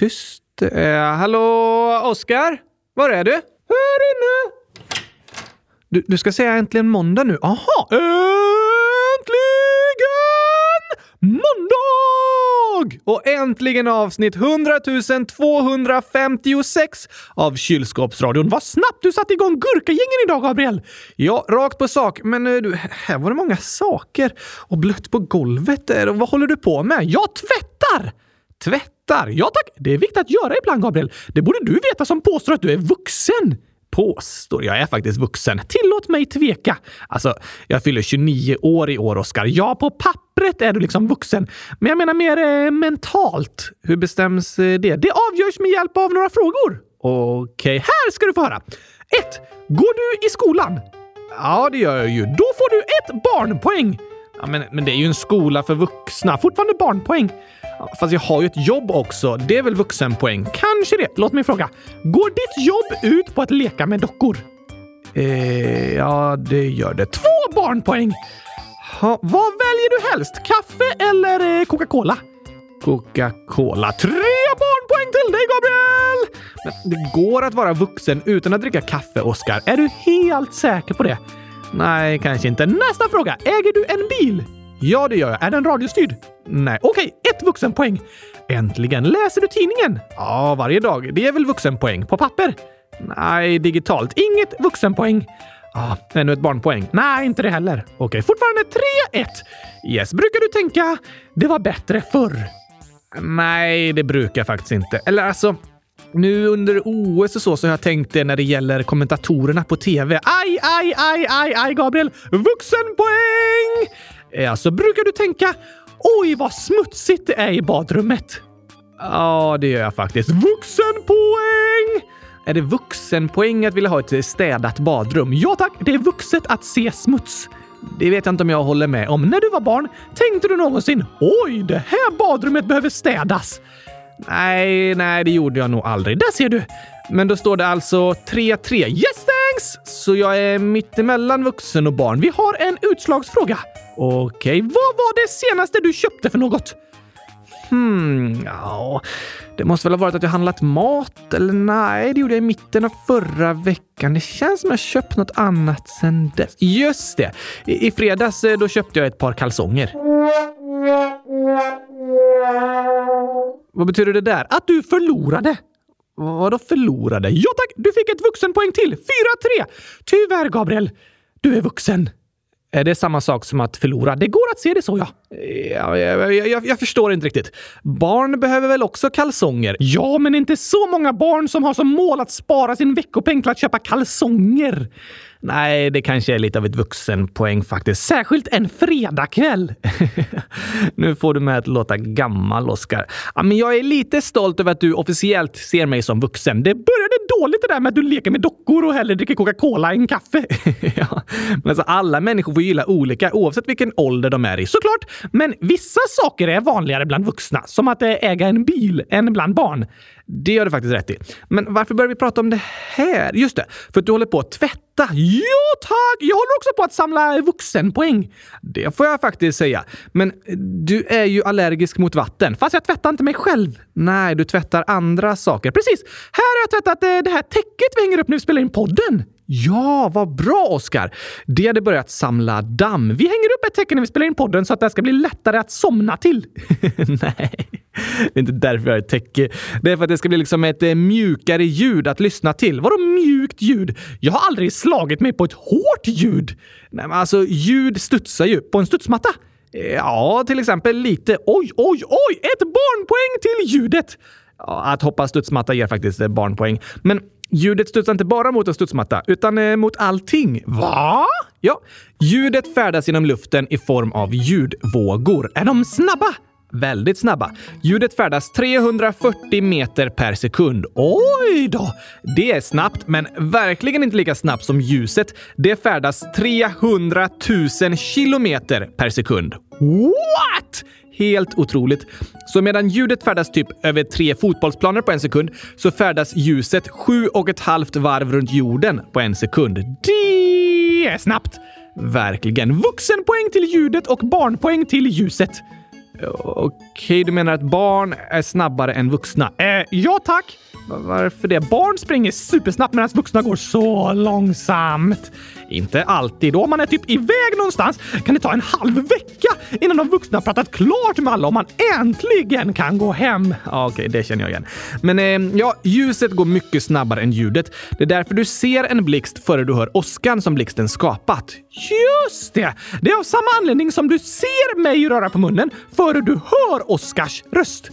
Tyst det är. Hallå, Oskar? Var är du? Här inne! Du, du ska säga äntligen måndag nu? Aha! Äntligen måndag! Och äntligen avsnitt 100 256 av Kylskåpsradion. Vad snabbt du satte igång Gurkagängen idag, Gabriel! Ja, rakt på sak. Men eh, du, här var det många saker. Och blött på golvet där. Vad håller du på med? Jag tvättar! Tvättar? Ja tack! Det är viktigt att göra ibland, Gabriel. Det borde du veta som påstår att du är vuxen påstår. Jag är faktiskt vuxen. Tillåt mig tveka. Alltså, jag fyller 29 år i år, Oskar. Ja, på pappret är du liksom vuxen. Men jag menar mer eh, mentalt. Hur bestäms eh, det? Det avgörs med hjälp av några frågor. Okej, okay, här ska du få höra. 1. Går du i skolan? Ja, det gör jag ju. Då får du ett barnpoäng. Ja, men, men det är ju en skola för vuxna. Fortfarande barnpoäng. Fast jag har ju ett jobb också. Det är väl vuxenpoäng? Kanske det. Låt mig fråga. Går ditt jobb ut på att leka med dockor? Eh, ja, det gör det. Två barnpoäng! Ha, vad väljer du helst? Kaffe eller eh, Coca-Cola? Coca-Cola. Tre barnpoäng till dig, Gabriel! Men det går att vara vuxen utan att dricka kaffe, Oskar. Är du helt säker på det? Nej, kanske inte. Nästa fråga. Äger du en bil? Ja, det gör jag. Är den radiostyrd? Nej. Okej, okay, ett vuxenpoäng. Äntligen! Läser du tidningen? Ja, varje dag. Det är väl vuxenpoäng? På papper? Nej, digitalt. Inget vuxenpoäng. Ah, ännu ett barnpoäng. Nej, inte det heller. Okej, okay, fortfarande 3-1. Yes, brukar du tänka det var bättre förr? Nej, det brukar jag faktiskt inte. Eller alltså, nu under OS och så, så har jag tänkt det när det gäller kommentatorerna på TV. Aj, aj, aj, aj, aj, Gabriel! Vuxenpoäng! Eh, alltså, brukar du tänka oj vad smutsigt det är i badrummet? Ja, det gör jag faktiskt. Vuxenpoäng! Är det vuxenpoäng att vilja ha ett städat badrum? Ja tack, det är vuxet att se smuts. Det vet jag inte om jag håller med om. När du var barn, tänkte du någonsin oj, det här badrummet behöver städas? Nej, nej, det gjorde jag nog aldrig. Där ser du! Men då står det alltså 3-3. Yes thanks! Så jag är mittemellan vuxen och barn. Vi har en utslagsfråga. Okej, okay. vad var det senaste du köpte för något? Hmm, ja, det måste väl ha varit att jag handlat mat, eller nej, det gjorde jag i mitten av förra veckan. Det känns som jag köpt något annat sen dess. Just det! I, i fredags eh, då köpte jag ett par kalsonger. Vad betyder det där? Att du förlorade! Vadå förlorade? Ja tack, du fick ett vuxenpoäng till! 4-3! Tyvärr, Gabriel. Du är vuxen. Är det samma sak som att förlora? Det går att se det så, ja. jag, jag, jag, förstår inte riktigt. Barn behöver väl också kalsonger? Ja, men inte så många barn som har som mål att spara sin veckopeng till att köpa kalsonger. Nej, det kanske är lite av ett vuxenpoäng faktiskt. Särskilt en fredagkväll. nu får du mig att låta gammal, Oskar. Ja, men jag är lite stolt över att du officiellt ser mig som vuxen. Det började dåligt det där med att du leker med dockor och hellre dricker Coca-Cola än kaffe. ja. Men alltså, alla människor får gilla olika oavsett vilken ålder de är i, såklart. Men vissa saker är vanligare bland vuxna, som att äga en bil, än bland barn. Det har du faktiskt rätt i. Men varför börjar vi prata om det här? Just det, för att du håller på att tvätta. Ja, tack! Jag håller också på att samla vuxenpoäng. Det får jag faktiskt säga. Men du är ju allergisk mot vatten. Fast jag tvättar inte mig själv. Nej, du tvättar andra saker. Precis! Här har jag tvättat eh, det här täcket vi hänger upp när vi spelar in podden. Ja, vad bra Oskar! Det hade börjat samla damm. Vi hänger upp ett täcke när vi spelar in podden så att det ska bli lättare att somna till. Nej, det är inte därför jag har ett täcke. Det är för att det ska bli liksom ett eh, mjukare ljud att lyssna till. Vadå mjukt ljud? Jag har aldrig slagit mig på ett hårt ljud. Nej, men alltså ljud studsar ju. På en studsmatta? Eh, ja, till exempel lite. Oj, oj, oj! Ett barnpoäng till ljudet! Ja, att hoppa studsmatta ger faktiskt eh, barnpoäng. Men Ljudet studsar inte bara mot en studsmatta, utan eh, mot allting. Va? Ja, ljudet färdas genom luften i form av ljudvågor. Är de snabba? Väldigt snabba. Ljudet färdas 340 meter per sekund. Oj då! Det är snabbt, men verkligen inte lika snabbt som ljuset. Det färdas 300 000 kilometer per sekund. What? Helt otroligt. Så medan ljudet färdas typ över tre fotbollsplaner på en sekund så färdas ljuset sju och ett halvt varv runt jorden på en sekund. Det är snabbt! Verkligen. Vuxenpoäng till ljudet och barnpoäng till ljuset. Okej, du menar att barn är snabbare än vuxna? Eh, ja tack! Varför det? Barn springer supersnabbt medan vuxna går så långsamt. Inte alltid. Om man är typ iväg någonstans kan det ta en halv vecka innan de vuxna pratat klart med alla och man äntligen kan gå hem. Okej, okay, det känner jag igen. Men eh, ja, ljuset går mycket snabbare än ljudet. Det är därför du ser en blixt före du hör åskan som blixten skapat. Just det! Det är av samma anledning som du ser mig röra på munnen före du hör Oskars röst.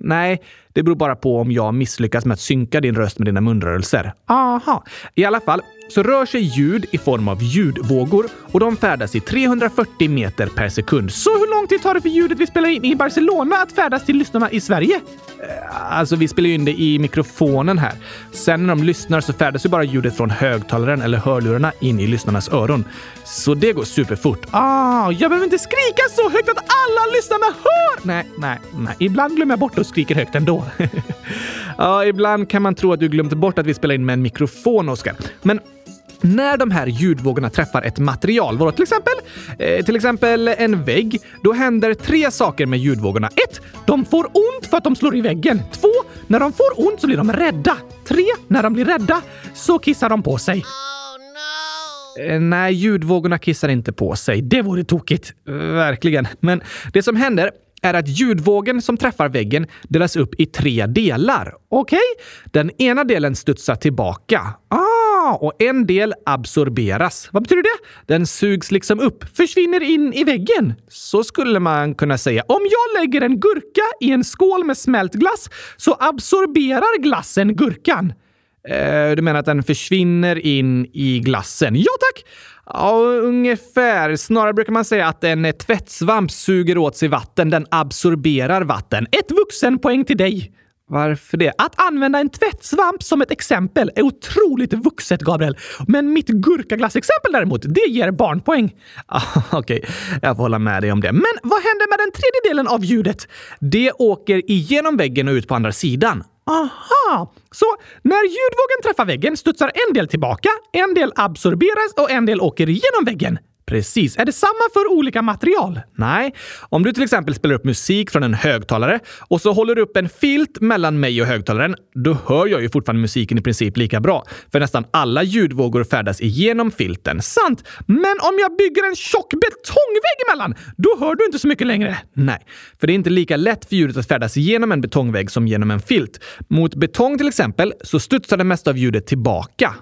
Nej, det beror bara på om jag misslyckas med att synka din röst med dina munrörelser. Aha. I alla fall så rör sig ljud i form av ljudvågor och de färdas i 340 meter per sekund. Så hur lång tid tar det för ljudet vi spelar in i Barcelona att färdas till lyssnarna i Sverige? Eh, alltså, vi spelar in det i mikrofonen här. Sen när de lyssnar så färdas ju bara ljudet från högtalaren eller hörlurarna in i lyssnarnas öron. Så det går superfort. Ah, jag behöver inte skrika så högt att alla lyssnarna hör! Nej, nej, nej. Ibland glömmer jag bort och skriker högt ändå. ja, ibland kan man tro att du glömt bort att vi spelar in med en mikrofon, Oskar. Men när de här ljudvågorna träffar ett material, vadå till exempel? Eh, till exempel en vägg. Då händer tre saker med ljudvågorna. 1. De får ont för att de slår i väggen. 2. När de får ont så blir de rädda. 3. När de blir rädda så kissar de på sig. Eh, nej, ljudvågorna kissar inte på sig. Det vore tokigt. Verkligen. Men det som händer är att ljudvågen som träffar väggen delas upp i tre delar. Okej? Okay? Den ena delen studsar tillbaka. Ah, och en del absorberas. Vad betyder det? Den sugs liksom upp, försvinner in i väggen. Så skulle man kunna säga. Om jag lägger en gurka i en skål med smält glass så absorberar glassen gurkan. Eh, du menar att den försvinner in i glassen? Ja tack! Ja, ungefär. Snarare brukar man säga att en tvättsvamp suger åt sig vatten. Den absorberar vatten. Ett vuxenpoäng till dig! Varför det? Att använda en tvättsvamp som ett exempel är otroligt vuxet, Gabriel. Men mitt gurkaglassexempel däremot, det ger barnpoäng. Ah, Okej, okay. jag får hålla med dig om det. Men vad händer med den tredje delen av ljudet? Det åker igenom väggen och ut på andra sidan. Aha! Så när ljudvågen träffar väggen studsar en del tillbaka, en del absorberas och en del åker igenom väggen. Precis. Är det samma för olika material? Nej. Om du till exempel spelar upp musik från en högtalare och så håller du upp en filt mellan mig och högtalaren, då hör jag ju fortfarande musiken i princip lika bra. För nästan alla ljudvågor färdas igenom filten. Sant! Men om jag bygger en tjock betongvägg emellan, då hör du inte så mycket längre. Nej, för det är inte lika lätt för ljudet att färdas genom en betongvägg som genom en filt. Mot betong till exempel så studsar det mesta av ljudet tillbaka.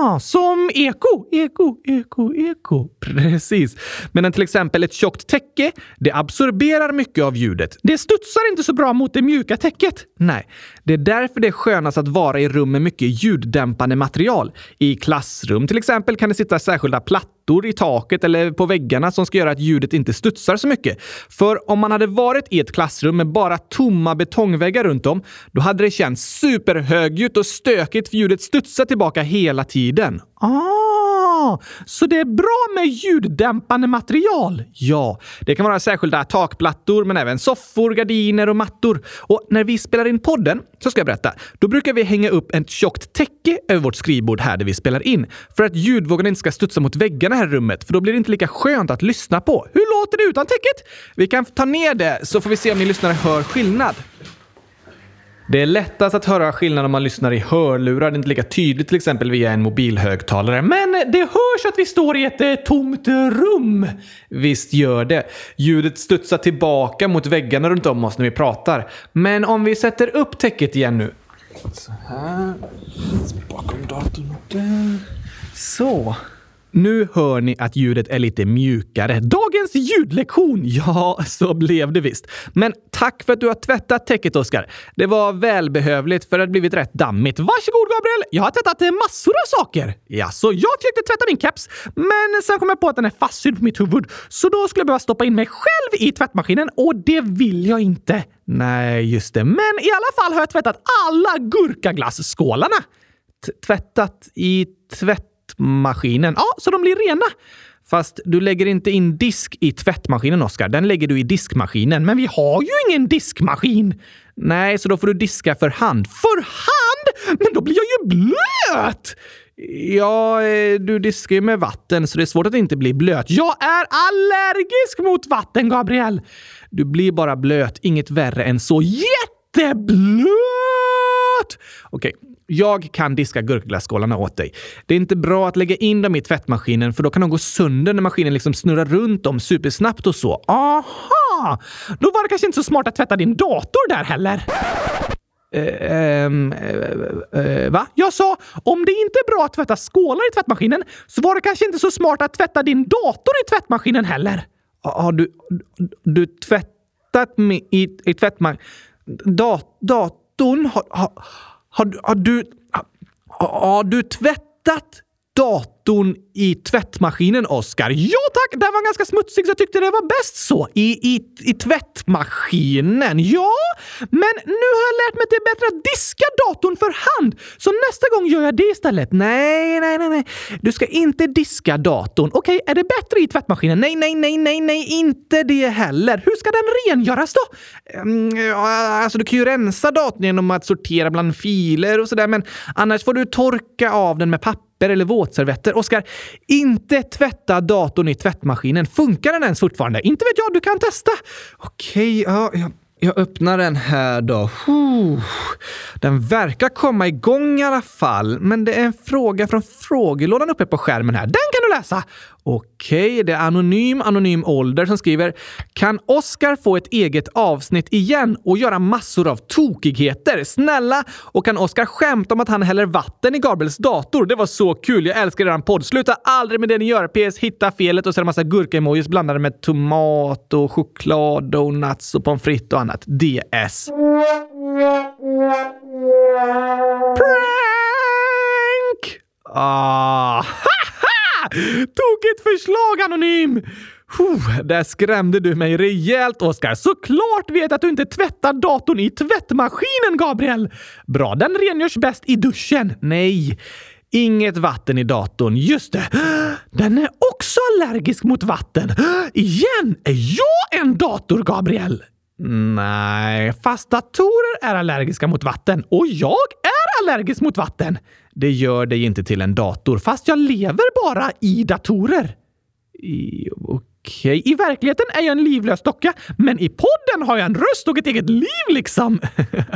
Ah, som eko, eko, eko, eko. Precis. Medan till exempel ett tjockt täcke, det absorberar mycket av ljudet. Det studsar inte så bra mot det mjuka täcket. Nej, det är därför det är skönast att vara i rum med mycket ljuddämpande material. I klassrum till exempel kan det sitta särskilda plattor i taket eller på väggarna som ska göra att ljudet inte studsar så mycket. För om man hade varit i ett klassrum med bara tomma betongväggar runt om, då hade det känts superhögljutt och stökigt för ljudet studsar tillbaka hela tiden. Ah, så det är bra med ljuddämpande material? Ja, det kan vara särskilda takplattor, men även soffor, gardiner och mattor. Och när vi spelar in podden, så ska jag berätta, då brukar vi hänga upp ett tjockt täcke över vårt skrivbord här där vi spelar in. För att ljudvågorna inte ska studsa mot väggarna här i rummet, för då blir det inte lika skönt att lyssna på. Hur låter det utan täcket? Vi kan ta ner det så får vi se om ni lyssnare hör skillnad. Det är lättast att höra skillnad om man lyssnar i hörlurar. Det är inte lika tydligt till exempel via en mobilhögtalare. Men det hörs att vi står i ett eh, tomt rum. Visst gör det. Ljudet studsar tillbaka mot väggarna runt om oss när vi pratar. Men om vi sätter upp täcket igen nu. Så här. Bakom datorn där. Så. Nu hör ni att ljudet är lite mjukare. Dagens ljudlektion! Ja, så blev det visst. Men tack för att du har tvättat täcket, Oskar. Det var välbehövligt för det har blivit rätt dammigt. Varsågod, Gabriel! Jag har tvättat massor av saker. Ja, så jag försökte tvätta min keps, men sen kom jag på att den är fastsydd på mitt huvud. Så då skulle jag behöva stoppa in mig själv i tvättmaskinen och det vill jag inte. Nej, just det. Men i alla fall har jag tvättat alla gurkaglasskålarna. Tvättat i tvätt tvättmaskinen. Ja, så de blir rena. Fast du lägger inte in disk i tvättmaskinen, Oskar. Den lägger du i diskmaskinen. Men vi har ju ingen diskmaskin! Nej, så då får du diska för hand. För hand? Men då blir jag ju blöt! Ja, eh, du diskar ju med vatten så det är svårt att inte bli blöt. Jag är allergisk mot vatten, Gabriel! Du blir bara blöt, inget värre än så. Jätteblöt! Okej, jag kan diska gurkaglasskålarna åt dig. Det är inte bra att lägga in dem i tvättmaskinen för då kan de gå sönder när maskinen liksom snurrar runt dem supersnabbt och så. Aha! Då var det kanske inte så smart att tvätta din dator där heller. Uh, um, uh, uh, va? Jag sa om det inte är bra att tvätta skålar i tvättmaskinen så var det kanske inte så smart att tvätta din dator i tvättmaskinen heller. Har du, du tvättat mig i, i tvättmaskinen? Dat, datorn? Har, har, har, har, du, har, har du tvättat datorn? I tvättmaskinen, Oskar? Ja tack! Den var ganska smutsig så jag tyckte det var bäst så. I, i, i tvättmaskinen? Ja, men nu har jag lärt mig att det är bättre att diska datorn för hand. Så nästa gång gör jag det istället. Nej, nej, nej, nej. Du ska inte diska datorn. Okej, okay, är det bättre i tvättmaskinen? Nej, nej, nej, nej, nej, inte det heller. Hur ska den rengöras då? Ehm, alltså, du kan ju rensa datorn genom att sortera bland filer och sådär, men annars får du torka av den med papper eller våtservetter. Oskar, inte tvätta datorn i tvättmaskinen. Funkar den ens fortfarande? Inte vet jag, du kan testa. Okej, ja, ja. Jag öppnar den här då. Den verkar komma igång i alla fall, men det är en fråga från frågelådan uppe på skärmen här. Den kan du läsa! Okej, det är Anonym Anonym Ålder som skriver “Kan Oskar få ett eget avsnitt igen och göra massor av tokigheter? Snälla! Och kan Oskar skämta om att han häller vatten i Gabriels dator? Det var så kul! Jag älskar eran podd. Sluta aldrig med det ni gör! PS. Hitta felet och så är det massa gurka-emojis blandade med tomat och choklad, donuts och pommes frites och annat. DS. Tokigt förslag, Anonym! Puh, där skrämde du mig rejält, Oskar. Såklart vet att du inte tvättar datorn i tvättmaskinen, Gabriel! Bra, den rengörs bäst i duschen. Nej, inget vatten i datorn. Just det! Den är också allergisk mot vatten. Igen! Är jag en dator, Gabriel? Nej, fast datorer är allergiska mot vatten och jag allergisk mot vatten. Det gör dig inte till en dator, fast jag lever bara i datorer. I, Okej, i verkligheten är jag en livlös docka, men i podden har jag en röst och ett eget liv liksom.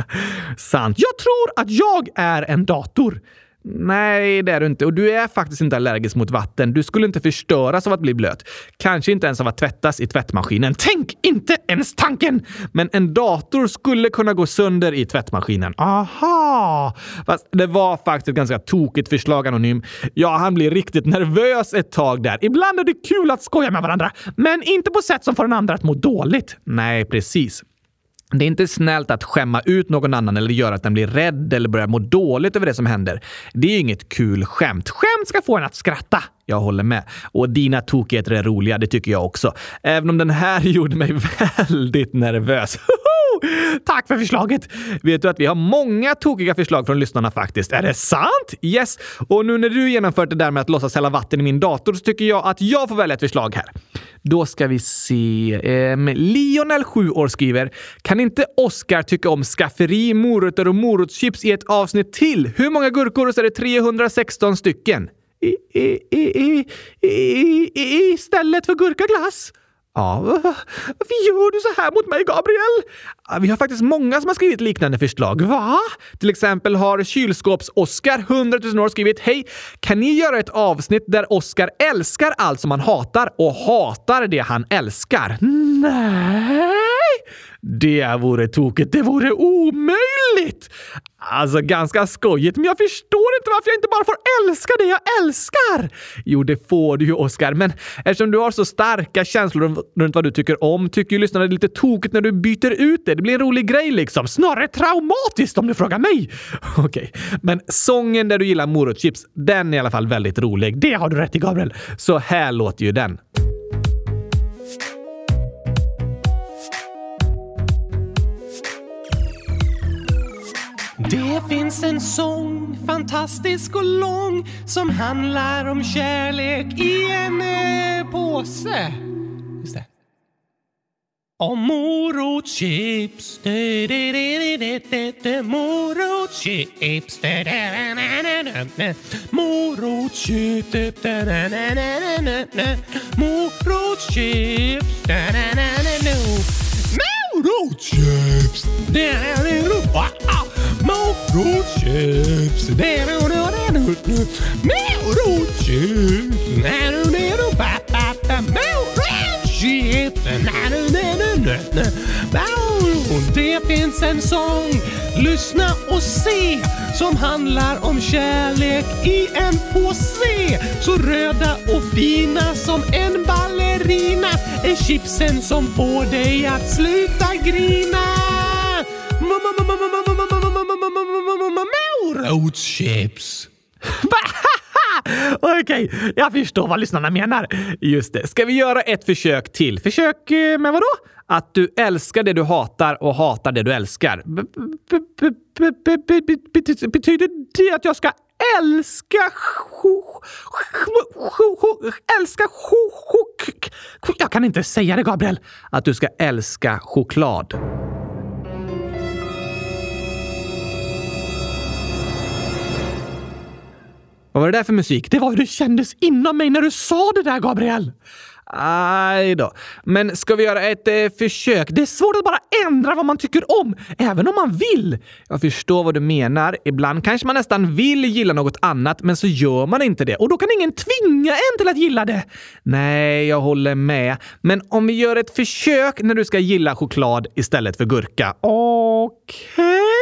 Sant. Jag tror att jag är en dator. Nej, det är du inte. Och du är faktiskt inte allergisk mot vatten. Du skulle inte förstöras av att bli blöt. Kanske inte ens av att tvättas i tvättmaskinen. Tänk inte ens tanken! Men en dator skulle kunna gå sönder i tvättmaskinen. Aha! Fast det var faktiskt ett ganska tokigt förslag, Anonym. Ja, han blir riktigt nervös ett tag där. Ibland är det kul att skoja med varandra, men inte på sätt som får den andra att må dåligt. Nej, precis. Det är inte snällt att skämma ut någon annan eller göra att den blir rädd eller börjar må dåligt över det som händer. Det är inget kul skämt. Skämt ska få en att skratta. Jag håller med. Och dina tokigheter är roliga, det tycker jag också. Även om den här gjorde mig väldigt nervös. Tack för förslaget! Vet du att vi har många tokiga förslag från lyssnarna faktiskt? Är det sant? Yes! Och nu när du genomfört det där med att låtsas hälla vatten i min dator så tycker jag att jag får välja ett förslag här. Då ska vi se. Um, Lionel, 7 år, skriver “Kan inte Oscar tycka om skafferi, morötter och morotschips i ett avsnitt till? Hur många gurkor Och så är det 316 stycken?” I, i, i, i, istället för gurkaglass? Ja, varför gör du så här mot mig, Gabriel? Vi har faktiskt många som har skrivit liknande förslag. Va? Till exempel har kylskåps-Oskar, 100 000 år, skrivit Hej! Kan ni göra ett avsnitt där Oskar älskar allt som han hatar och hatar det han älskar? Nej! Det vore tokigt. Det vore omöjligt! Alltså, ganska skojigt, men jag förstår inte varför jag inte bara får älska det jag älskar! Jo, det får du ju, Oscar, men eftersom du har så starka känslor runt vad du tycker om tycker ju lyssnarna det är lite tokigt när du byter ut det. Det blir en rolig grej liksom. Snarare traumatiskt om du frågar mig. Okej, okay. men sången där du gillar morotschips, den är i alla fall väldigt rolig. Det har du rätt i, Gabriel. Så här låter ju den. Det finns en sång, fantastisk och lång, som handlar om kärlek i en eh, påse. Just det. Om morotschips. Morotschips. Morotschips. Morotschips. Morotschips. Det finns en sång, lyssna och se, som handlar om kärlek i en påse. Så röda och fina som en ballerina är chipsen som får dig att sluta grina. Morotschips. Okej, jag förstår vad lyssnarna menar. Just det. Ska vi göra ett försök till? Försök eh, med vad då? Att du älskar det du hatar och hatar det du älskar. Betyder det att jag ska älska... Älska... cho- Jag kan inte säga det, Gabriel. Att du ska älska choklad. Vad var det där för musik? Det var hur det kändes inom mig när du sa det där, Gabriel! Aj då. Men ska vi göra ett eh, försök? Det är svårt att bara ändra vad man tycker om, även om man vill. Jag förstår vad du menar. Ibland kanske man nästan vill gilla något annat, men så gör man inte det. Och då kan ingen tvinga en till att gilla det. Nej, jag håller med. Men om vi gör ett försök när du ska gilla choklad istället för gurka. Okej?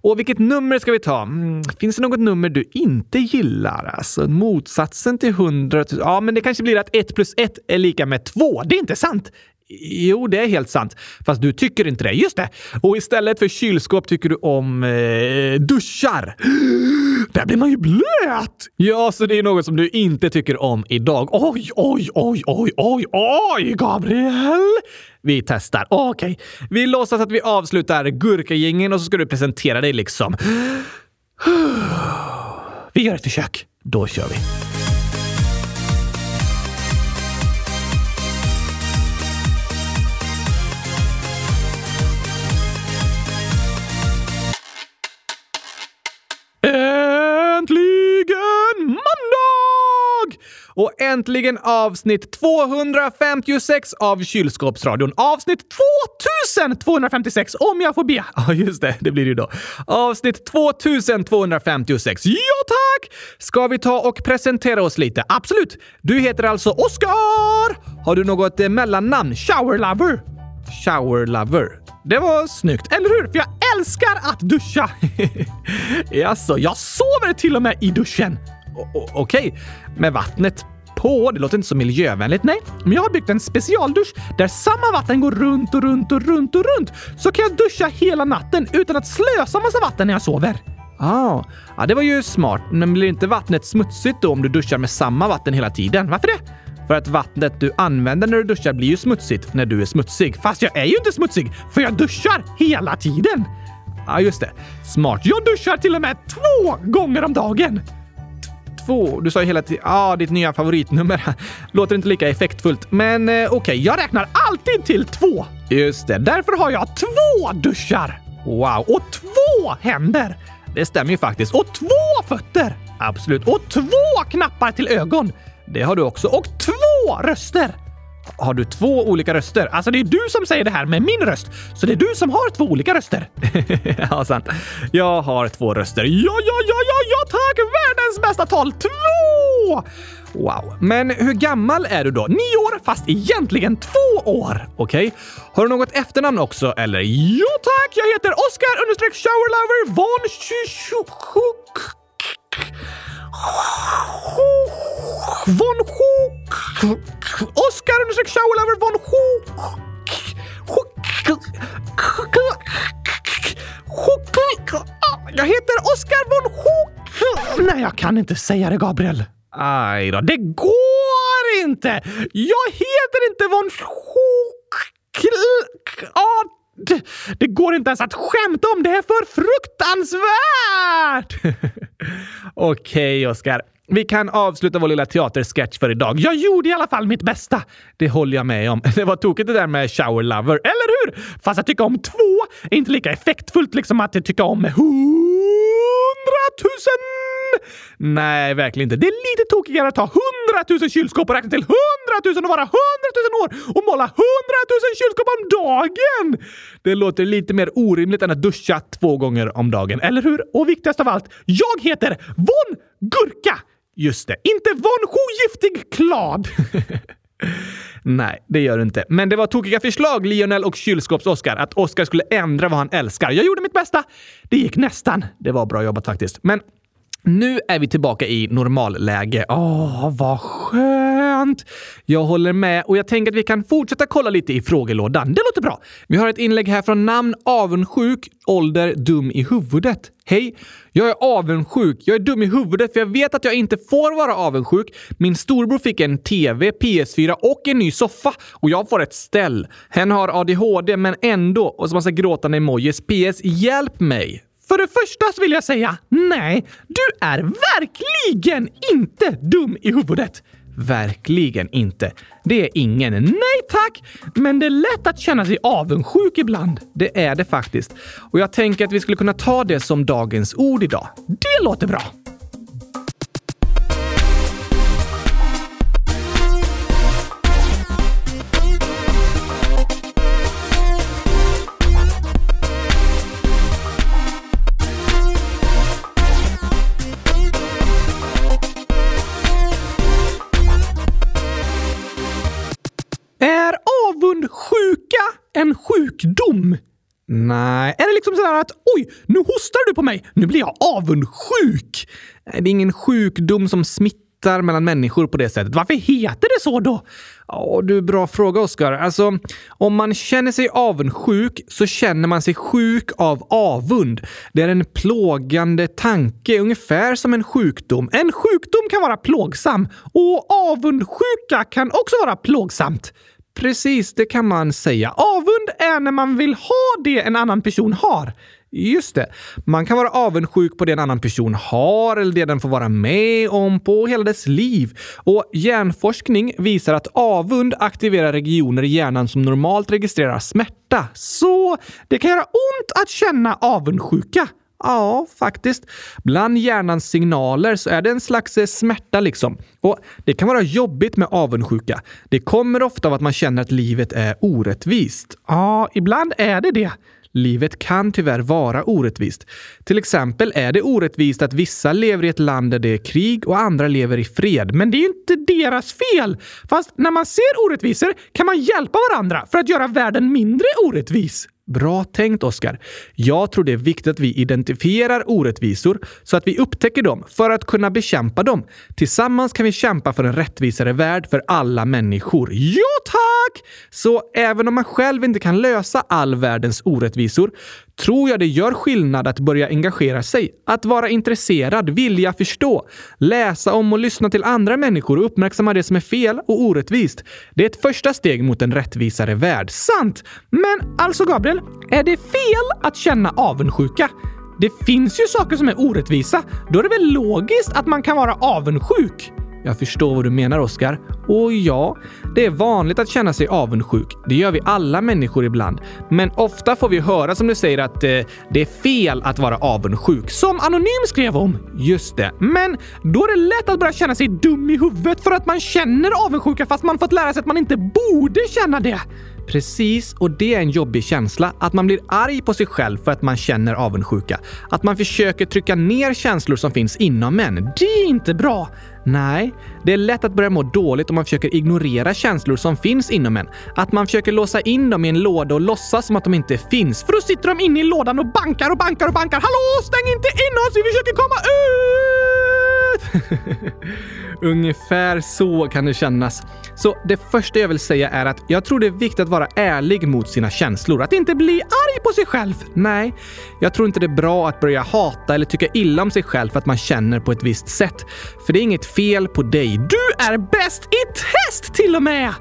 Och vilket nummer ska vi ta? Mm, finns det något nummer du inte gillar? Alltså motsatsen till 100 000? Ja, men det kanske blir att 1 plus 1 är lika med 2. Det är inte sant! Jo, det är helt sant. Fast du tycker inte det. Just det! Och istället för kylskåp tycker du om eh, duschar. Där blir man ju blöt! Ja, så det är något som du inte tycker om idag. Oj, oj, oj, oj, oj, oj, Gabriel! Vi testar. Okej, vi låtsas att vi avslutar gurkagängen och så ska du presentera dig liksom. Vi gör ett försök. Då kör vi. Och äntligen avsnitt 256 av Kylskåpsradion. Avsnitt 2256 om jag får be. Ja, just det. Det blir det ju då. Avsnitt 2256. Ja, tack! Ska vi ta och presentera oss lite? Absolut. Du heter alltså Oskar! Har du något eh, mellannamn? Showerlover? Showerlover. Det var snyggt, eller hur? För jag älskar att duscha! Jaså, jag sover till och med i duschen! Okej, med vattnet på. Det låter inte så miljövänligt, nej. Men jag har byggt en specialdusch där samma vatten går runt och runt och runt och runt. Så kan jag duscha hela natten utan att slösa massa vatten när jag sover. Ah, ja, det var ju smart. Men blir inte vattnet smutsigt då om du duschar med samma vatten hela tiden? Varför det? För att vattnet du använder när du duschar blir ju smutsigt när du är smutsig. Fast jag är ju inte smutsig, för jag duschar hela tiden! Ja, just det. Smart. Jag duschar till och med två gånger om dagen! T- Två? Du sa ju hela tiden... Ja, ditt nya favoritnummer. Låter inte lika effektfullt. Men eh, okej, jag räknar alltid till två. Just det. Därför har jag två duschar! Wow. Och två händer! Det stämmer ju faktiskt. Och två fötter! Absolut. Och två knappar till ögon! Det har du också. Och två röster! Har du två olika röster? Alltså det är du som säger det här med min röst, så det är du som har två olika röster. ja, sant. Jag har två röster. Ja, ja, ja, ja, ja, tack! Världens bästa tal! Två! Wow. Men hur gammal är du då? Nio år, fast egentligen två år. Okej. Har du något efternamn också, eller? Ja, tack! Jag heter Oscar understreck showerlover von Schuchuk. Von Hook. Oscar understreck showerlover von Hook. Jag heter Oscar von Hook. Nej, jag kan inte säga det, Gabriel. Aj då, det går inte! Jag heter inte von Hook. Det, det går inte ens att skämta om. Det är för fruktansvärt! Okej, Oskar. vi kan avsluta vår lilla teatersketch för idag. Jag gjorde i alla fall mitt bästa. Det håller jag med om. Det var tokigt det där med shower lover, eller hur? Fast att tycka om två är inte lika effektfullt liksom att tycka om hundratusen! Nej, verkligen inte. Det är lite tokigare att ta hundratusen kylskåp och räkna till hundratusen och vara hundratusen år och måla hundratusen kylskåp om dagen! Det låter lite mer orimligt än att duscha två gånger om dagen, eller hur? Och viktigast av allt, jag heter Von Gurka! Just det, inte Von Giftig Klad. Nej, det gör du inte. Men det var tokiga förslag, Lionel och kylskåps-Oskar. Att Oskar skulle ändra vad han älskar. Jag gjorde mitt bästa. Det gick nästan. Det var bra jobbat faktiskt. Men nu är vi tillbaka i normalläge. Åh, vad skönt! Jag håller med och jag tänker att vi kan fortsätta kolla lite i frågelådan. Det låter bra. Vi har ett inlägg här från namn avundsjuk, ålder dum i huvudet. Hej! Jag är avundsjuk. Jag är dum i huvudet för jag vet att jag inte får vara avundsjuk. Min storbror fick en TV, PS4 och en ny soffa och jag får ett ställ. Hen har ADHD men ändå och så massa gråtande emojis. PS. Hjälp mig! För det första så vill jag säga nej, du är verkligen inte dum i huvudet. Verkligen inte. Det är ingen. Nej tack! Men det är lätt att känna sig avundsjuk ibland. Det är det faktiskt. Och jag tänker att vi skulle kunna ta det som dagens ord idag. Det låter bra! Oj, nu hostar du på mig, nu blir jag avundsjuk? Nej, det är ingen sjukdom som smittar mellan människor på det sättet. Varför heter det så då? Ja, du, bra fråga Oskar. Alltså, om man känner sig avundsjuk så känner man sig sjuk av avund. Det är en plågande tanke, ungefär som en sjukdom. En sjukdom kan vara plågsam och avundsjuka kan också vara plågsamt. Precis, det kan man säga. Avund är när man vill ha det en annan person har. Just det. Man kan vara avundsjuk på det en annan person har eller det den får vara med om på hela dess liv. Och hjärnforskning visar att avund aktiverar regioner i hjärnan som normalt registrerar smärta. Så det kan göra ont att känna avundsjuka. Ja, faktiskt. Bland hjärnans signaler så är det en slags eh, smärta liksom. Och det kan vara jobbigt med avundsjuka. Det kommer ofta av att man känner att livet är orättvist. Ja, ibland är det det. Livet kan tyvärr vara orättvist. Till exempel är det orättvist att vissa lever i ett land där det är krig och andra lever i fred. Men det är ju inte deras fel! Fast när man ser orättvisor kan man hjälpa varandra för att göra världen mindre orättvis. Bra tänkt, Oskar. Jag tror det är viktigt att vi identifierar orättvisor så att vi upptäcker dem för att kunna bekämpa dem. Tillsammans kan vi kämpa för en rättvisare värld för alla människor. Ja, tack! Så även om man själv inte kan lösa all världens orättvisor tror jag det gör skillnad att börja engagera sig, att vara intresserad, vilja förstå, läsa om och lyssna till andra människor och uppmärksamma det som är fel och orättvist. Det är ett första steg mot en rättvisare värld. Sant! Men alltså, Gabriel, är det fel att känna avundsjuka? Det finns ju saker som är orättvisa. Då är det väl logiskt att man kan vara avundsjuk? Jag förstår vad du menar, Oskar. Och ja, det är vanligt att känna sig avundsjuk. Det gör vi alla människor ibland. Men ofta får vi höra som du säger att eh, det är fel att vara avundsjuk. Som Anonym skrev om. Just det. Men då är det lätt att börja känna sig dum i huvudet för att man känner avundsjuka fast man fått lära sig att man inte borde känna det. Precis, och det är en jobbig känsla. Att man blir arg på sig själv för att man känner avundsjuka. Att man försöker trycka ner känslor som finns inom en. Det är inte bra! Nej, det är lätt att börja må dåligt om man försöker ignorera känslor som finns inom en. Att man försöker låsa in dem i en låda och låtsas som att de inte finns. För då sitter de inne i lådan och bankar och bankar och bankar. Hallå, stäng inte in oss! Vi försöker komma ut! Ungefär så kan det kännas. Så det första jag vill säga är att jag tror det är viktigt att vara ärlig mot sina känslor. Att inte bli arg på sig själv. Nej, jag tror inte det är bra att börja hata eller tycka illa om sig själv för att man känner på ett visst sätt. För det är inget fel på dig. Du är bäst i test till och med!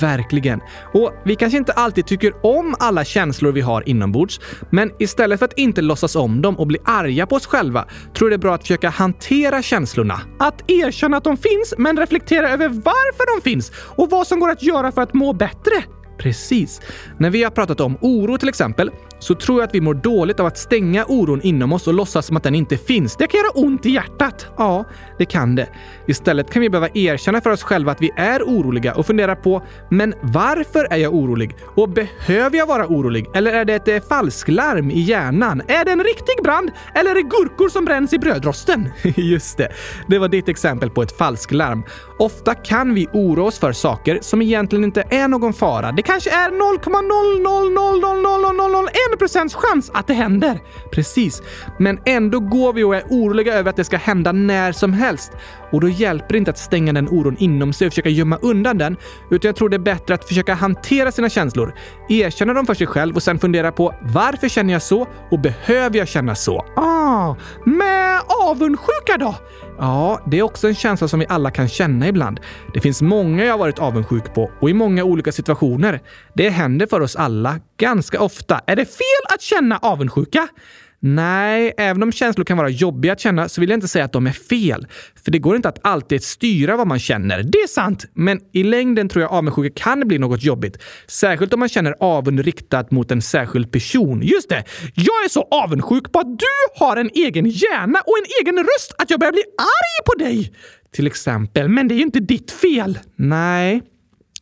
Verkligen. Och vi kanske inte alltid tycker om alla känslor vi har inombords, men istället för att inte låtsas om dem och bli arga på oss själva tror jag det är bra att försöka hantera känslorna. Att erkänna att de finns, men reflektera över varför de finns och vad som går att göra för att må bättre. Precis. När vi har pratat om oro till exempel, så tror jag att vi mår dåligt av att stänga oron inom oss och låtsas som att den inte finns. Det kan göra ont i hjärtat. Ja, det kan det. Istället kan vi behöva erkänna för oss själva att vi är oroliga och fundera på “men varför är jag orolig? Och behöver jag vara orolig? Eller är det ett falsklarm i hjärnan? Är det en riktig brand? Eller är det gurkor som bränns i brödrosten?” Just det, det var ditt exempel på ett falsklarm. Ofta kan vi oroa oss för saker som egentligen inte är någon fara. Det kanske är 0,0000001 procents chans att det händer. Precis. Men ändå går vi och är oroliga över att det ska hända när som helst. Och då hjälper det inte att stänga den oron inom sig och försöka gömma undan den, utan jag tror det är bättre att försöka hantera sina känslor, erkänna dem för sig själv och sen fundera på varför känner jag så och behöver jag känna så? Ah, med avundsjuka då? Ja, det är också en känsla som vi alla kan känna ibland. Det finns många jag har varit avundsjuk på och i många olika situationer. Det händer för oss alla, ganska ofta. Är det fel att känna avundsjuka? Nej, även om känslor kan vara jobbiga att känna så vill jag inte säga att de är fel. För det går inte att alltid styra vad man känner. Det är sant, men i längden tror jag avundsjuka kan bli något jobbigt. Särskilt om man känner avund riktat mot en särskild person. Just det! Jag är så avundsjuk på att du har en egen hjärna och en egen röst att jag börjar bli arg på dig! Till exempel. Men det är ju inte ditt fel. Nej.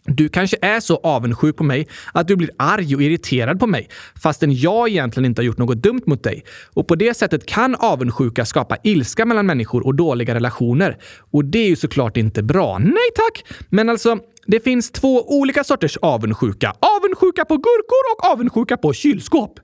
Du kanske är så avundsjuk på mig att du blir arg och irriterad på mig, fastän jag egentligen inte har gjort något dumt mot dig. Och på det sättet kan avundsjuka skapa ilska mellan människor och dåliga relationer. Och det är ju såklart inte bra. Nej tack! Men alltså, det finns två olika sorters avundsjuka. Avundsjuka på gurkor och avundsjuka på kylskåp.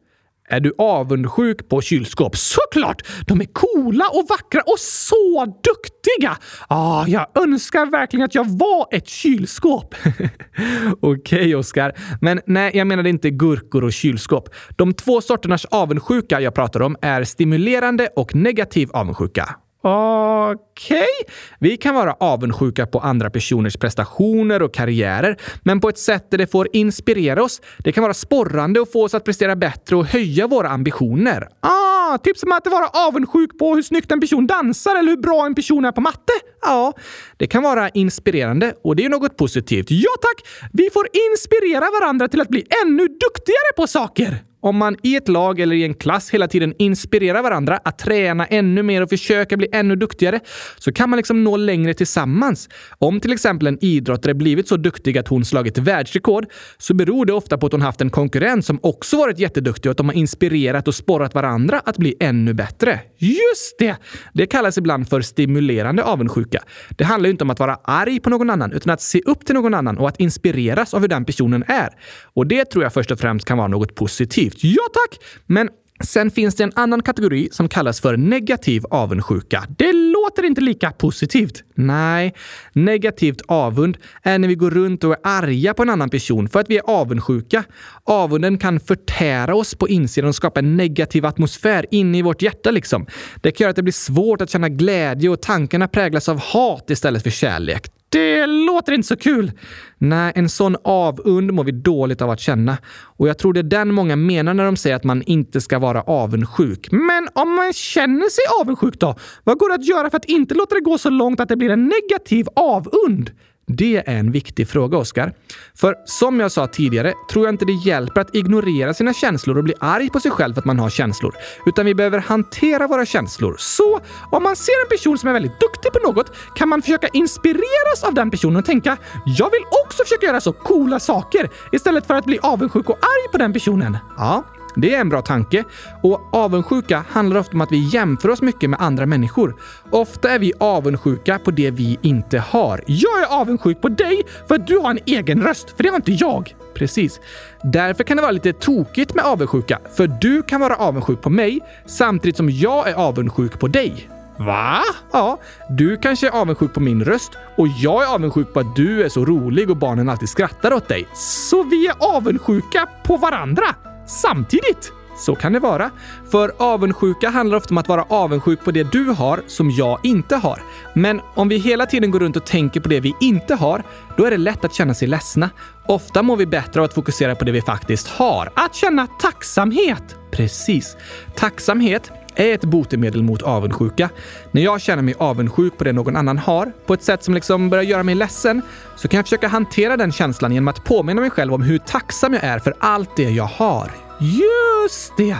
Är du avundsjuk på kylskåp? Såklart! De är coola och vackra och så duktiga! Ah, jag önskar verkligen att jag var ett kylskåp. Okej, okay, Oskar. Men nej, jag menade inte gurkor och kylskåp. De två sorternas avundsjuka jag pratar om är stimulerande och negativ avundsjuka. Okej. Okay. Vi kan vara avundsjuka på andra personers prestationer och karriärer, men på ett sätt där det får inspirera oss. Det kan vara sporrande och få oss att prestera bättre och höja våra ambitioner. Ah, typ som att vara avundsjuk på hur snyggt en person dansar eller hur bra en person är på matte. Ja, det kan vara inspirerande och det är något positivt. Ja tack! Vi får inspirera varandra till att bli ännu duktigare på saker. Om man i ett lag eller i en klass hela tiden inspirerar varandra att träna ännu mer och försöka bli ännu duktigare så kan man liksom nå längre tillsammans. Om till exempel en idrottare blivit så duktig att hon slagit världsrekord så beror det ofta på att hon haft en konkurrent som också varit jätteduktig och att de har inspirerat och sporrat varandra att bli ännu bättre. Just det! Det kallas ibland för stimulerande avundsjuka. Det handlar ju inte om att vara arg på någon annan utan att se upp till någon annan och att inspireras av hur den personen är. Och det tror jag först och främst kan vara något positivt positivt. Ja tack! Men Sen finns det en annan kategori som kallas för negativ avundsjuka. Det låter inte lika positivt. Nej, negativt avund är när vi går runt och är arga på en annan person för att vi är avundsjuka. Avunden kan förtära oss på insidan och skapa en negativ atmosfär inne i vårt hjärta. Liksom. Det kan göra att det blir svårt att känna glädje och tankarna präglas av hat istället för kärlek. Det låter inte så kul. Nej, en sån avund mår vi dåligt av att känna. Och jag tror det är den många menar när de säger att man inte ska vara avundsjuk. Men om man känner sig avundsjuk då? Vad går det att göra för att inte låta det gå så långt att det blir en negativ avund? Det är en viktig fråga, Oskar. För som jag sa tidigare tror jag inte det hjälper att ignorera sina känslor och bli arg på sig själv för att man har känslor. Utan vi behöver hantera våra känslor. Så om man ser en person som är väldigt duktig på något kan man försöka inspireras av den personen och tänka “Jag vill också försöka göra så coola saker” istället för att bli avundsjuk och arg på den personen. Ja, det är en bra tanke. Och avundsjuka handlar ofta om att vi jämför oss mycket med andra människor. Ofta är vi avundsjuka på det vi inte har. Jag är avundsjuk på dig för att du har en egen röst, för det har inte jag. Precis. Därför kan det vara lite tokigt med avundsjuka, för du kan vara avundsjuk på mig samtidigt som jag är avundsjuk på dig. Va? Ja, du kanske är avundsjuk på min röst och jag är avundsjuk på att du är så rolig och barnen alltid skrattar åt dig. Så vi är avundsjuka på varandra? Samtidigt? Så kan det vara. För avundsjuka handlar ofta om att vara avundsjuk på det du har som jag inte har. Men om vi hela tiden går runt och tänker på det vi inte har, då är det lätt att känna sig ledsna. Ofta mår vi bättre av att fokusera på det vi faktiskt har. Att känna tacksamhet! Precis. Tacksamhet är ett botemedel mot avundsjuka. När jag känner mig avundsjuk på det någon annan har, på ett sätt som liksom börjar göra mig ledsen, så kan jag försöka hantera den känslan genom att påminna mig själv om hur tacksam jag är för allt det jag har. Just det!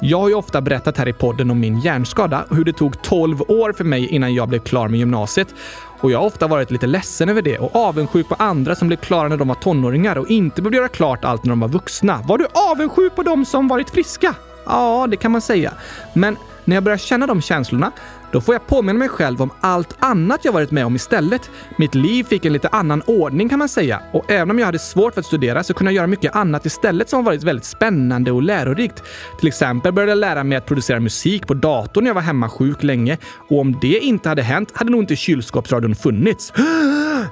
Jag har ju ofta berättat här i podden om min hjärnskada och hur det tog 12 år för mig innan jag blev klar med gymnasiet. Och jag har ofta varit lite ledsen över det och avundsjuk på andra som blev klara när de var tonåringar och inte behövde göra klart allt när de var vuxna. Var du avundsjuk på de som varit friska? Ja, det kan man säga. Men när jag börjar känna de känslorna, då får jag påminna mig själv om allt annat jag varit med om istället. Mitt liv fick en lite annan ordning kan man säga. Och även om jag hade svårt för att studera så kunde jag göra mycket annat istället som varit väldigt spännande och lärorikt. Till exempel började jag lära mig att producera musik på datorn när jag var hemma sjuk länge. Och om det inte hade hänt hade nog inte kylskåpsradion funnits.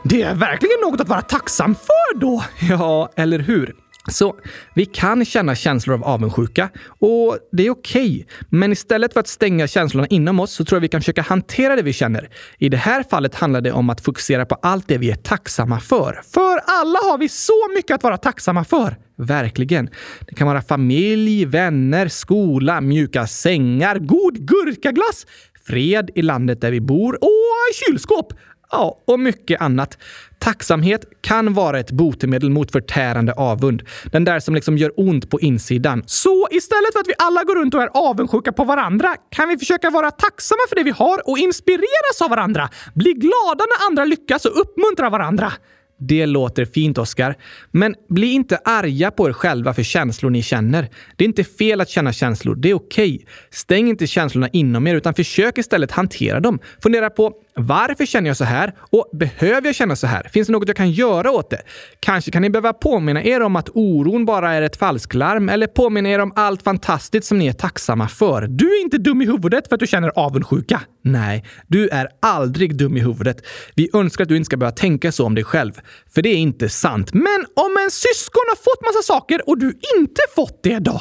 Det är verkligen något att vara tacksam för då! Ja, eller hur? Så vi kan känna känslor av avundsjuka och det är okej. Okay. Men istället för att stänga känslorna inom oss så tror jag vi kan försöka hantera det vi känner. I det här fallet handlar det om att fokusera på allt det vi är tacksamma för. För alla har vi så mycket att vara tacksamma för! Verkligen. Det kan vara familj, vänner, skola, mjuka sängar, god gurkaglass, fred i landet där vi bor och kylskåp. Ja, och mycket annat. Tacksamhet kan vara ett botemedel mot förtärande avund. Den där som liksom gör ont på insidan. Så istället för att vi alla går runt och är avundsjuka på varandra kan vi försöka vara tacksamma för det vi har och inspireras av varandra. Bli glada när andra lyckas och uppmuntra varandra. Det låter fint, Oskar. Men bli inte arga på er själva för känslor ni känner. Det är inte fel att känna känslor. Det är okej. Okay. Stäng inte känslorna inom er, utan försök istället hantera dem. Fundera på varför känner jag så här? Och behöver jag känna så här? Finns det något jag kan göra åt det? Kanske kan ni behöva påminna er om att oron bara är ett falsklarm eller påminna er om allt fantastiskt som ni är tacksamma för. Du är inte dum i huvudet för att du känner avundsjuka. Nej, du är aldrig dum i huvudet. Vi önskar att du inte ska behöva tänka så om dig själv. För det är inte sant. Men om en syskon har fått massa saker och du inte fått det då?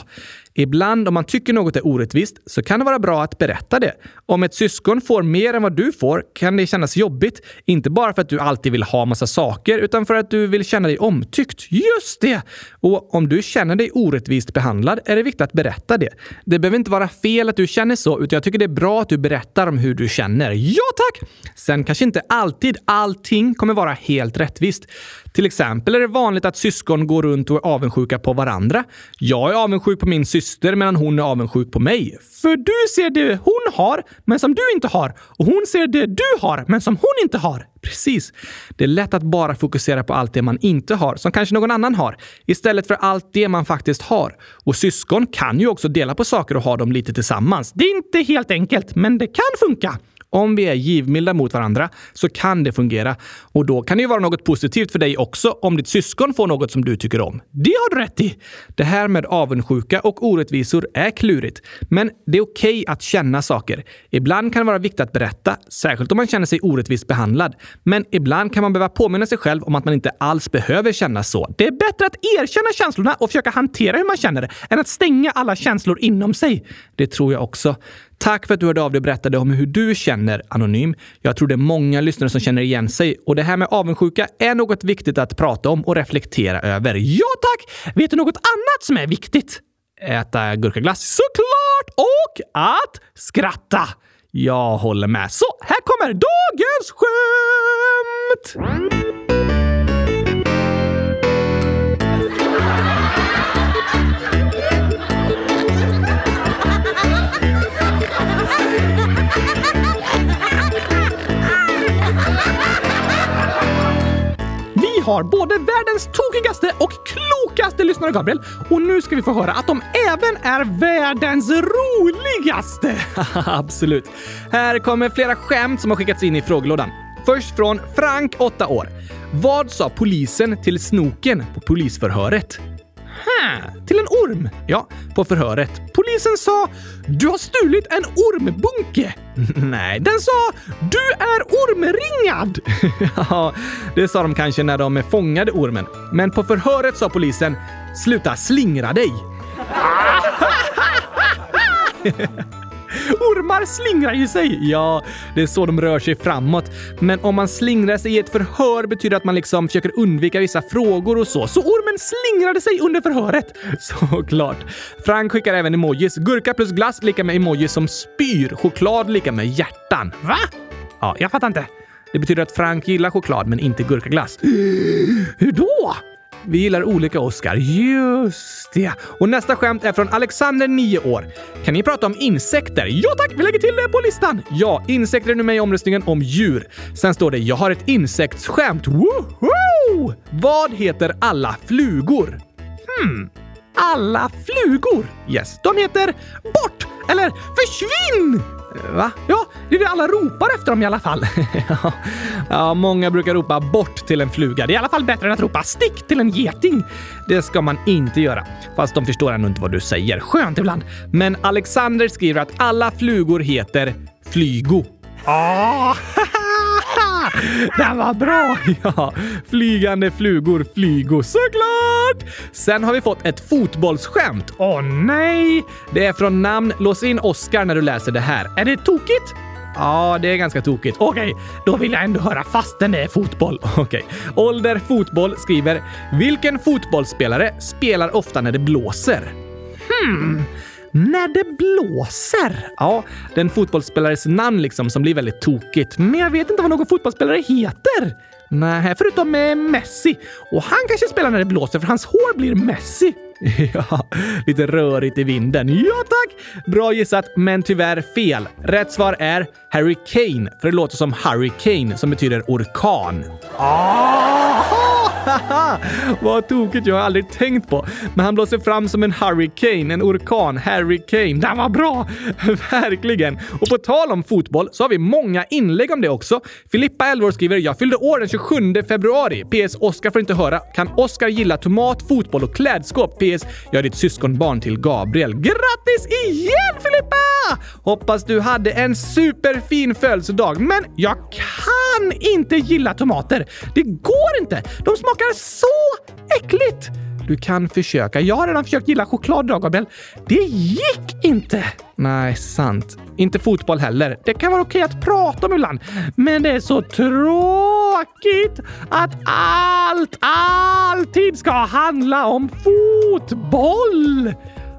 Ibland om man tycker något är orättvist så kan det vara bra att berätta det. Om ett syskon får mer än vad du får kan det kännas jobbigt. Inte bara för att du alltid vill ha massa saker, utan för att du vill känna dig omtyckt. Just det! Och om du känner dig orättvist behandlad är det viktigt att berätta det. Det behöver inte vara fel att du känner så, utan jag tycker det är bra att du berättar om hur du känner. Ja tack! Sen kanske inte alltid allting kommer vara helt rättvist. Till exempel är det vanligt att syskon går runt och är avundsjuka på varandra. Jag är avundsjuk på min syster medan hon är avundsjuk på mig. För du ser det hon har, men som du inte har. Och hon ser det du har, men som hon inte har. Precis. Det är lätt att bara fokusera på allt det man inte har, som kanske någon annan har, istället för allt det man faktiskt har. Och syskon kan ju också dela på saker och ha dem lite tillsammans. Det är inte helt enkelt, men det kan funka. Om vi är givmilda mot varandra så kan det fungera. Och då kan det ju vara något positivt för dig också om ditt syskon får något som du tycker om. Det har du rätt i! Det här med avundsjuka och orättvisor är klurigt. Men det är okej okay att känna saker. Ibland kan det vara viktigt att berätta, särskilt om man känner sig orättvist behandlad. Men ibland kan man behöva påminna sig själv om att man inte alls behöver känna så. Det är bättre att erkänna känslorna och försöka hantera hur man känner än att stänga alla känslor inom sig. Det tror jag också. Tack för att du hörde av dig och berättade om hur du känner anonym. Jag tror det är många lyssnare som känner igen sig och det här med avundsjuka är något viktigt att prata om och reflektera över. Ja tack! Vet du något annat som är viktigt? Äta gurkaglass såklart! Och att skratta! Jag håller med. Så här kommer dagens skämt! Har både världens tokigaste och klokaste lyssnare, Gabriel. Och nu ska vi få höra att de även är världens roligaste. Absolut. Här kommer flera skämt som har skickats in i frågelådan. Först från Frank, 8 år. Vad sa polisen till snoken på polisförhöret? Aha! till en orm? Ja, på förhöret. Polisen sa “Du har stulit en ormbunke”. Nej, den sa “Du är ormringad”. ja, det sa de kanske när de fångade ormen. Men på förhöret sa polisen “Sluta slingra dig”. Ormar slingrar ju sig! Ja, det är så de rör sig framåt. Men om man slingrar sig i ett förhör betyder det att man liksom försöker undvika vissa frågor och så. Så ormen slingrade sig under förhöret! Såklart. Frank skickar även emojis. Gurka plus glass lika med emojis som spyr. Choklad lika med hjärtan. Va? Ja, jag fattar inte. Det betyder att Frank gillar choklad men inte gurkaglass. Hur då? Vi gillar olika Oscar. Just det. Och nästa skämt är från Alexander, 9 år. Kan ni prata om insekter? Ja tack, vi lägger till det på listan. Ja, insekter är nu med i omröstningen om djur. Sen står det “Jag har ett insektsskämt”. Woho! Vad heter alla flugor? Hmm. Alla flugor? Yes, de heter bort eller försvinn! Va? Ja, det är det alla ropar efter dem i alla fall. ja, många brukar ropa bort till en fluga. Det är i alla fall bättre än att ropa stick till en geting. Det ska man inte göra. Fast de förstår ändå inte vad du säger. Skönt ibland. Men Alexander skriver att alla flugor heter flygo. Ah! Den var bra! Ja, flygande flugor flygo såklart! Sen har vi fått ett fotbollsskämt. Åh nej! Det är från namn. Lås in Oscar när du läser det här. Är det tokigt? Ja, det är ganska tokigt. Okej, då vill jag ändå höra fastän det är fotboll. Okej. Ålder Fotboll skriver “Vilken fotbollsspelare spelar ofta när det blåser?” Hmm. När det blåser? Ja, den fotbollsspelares namn liksom som blir väldigt tokigt. Men jag vet inte vad någon fotbollsspelare heter. Nej, förutom Messi. Och han kanske spelar när det blåser för hans hår blir Messi. Ja, lite rörigt i vinden. Ja tack! Bra gissat, men tyvärr fel. Rätt svar är Harry Kane, för det låter som Hurricane som betyder orkan. Ah! Vad tokigt, jag har aldrig tänkt på. Men han blåser fram som en hurricane, en orkan, Harry Kane. Den var bra! Verkligen! Och på tal om fotboll så har vi många inlägg om det också. Filippa, 11 år, skriver “Jag fyllde år den 27 februari. PS. Oskar får inte höra. Kan Oskar gilla tomat, fotboll och klädskåp? PS. Jag är ditt syskonbarn till Gabriel. Grattis igen Filippa! Hoppas du hade en superfin födelsedag, men jag kan inte gilla tomater. Det går inte! De smakar smakar så äckligt! Du kan försöka. Jag har redan försökt gilla choklad idag, Gabriel. Det gick inte! Nej, sant. Inte fotboll heller. Det kan vara okej att prata om ibland, men det är så tråkigt att allt alltid ska handla om fotboll!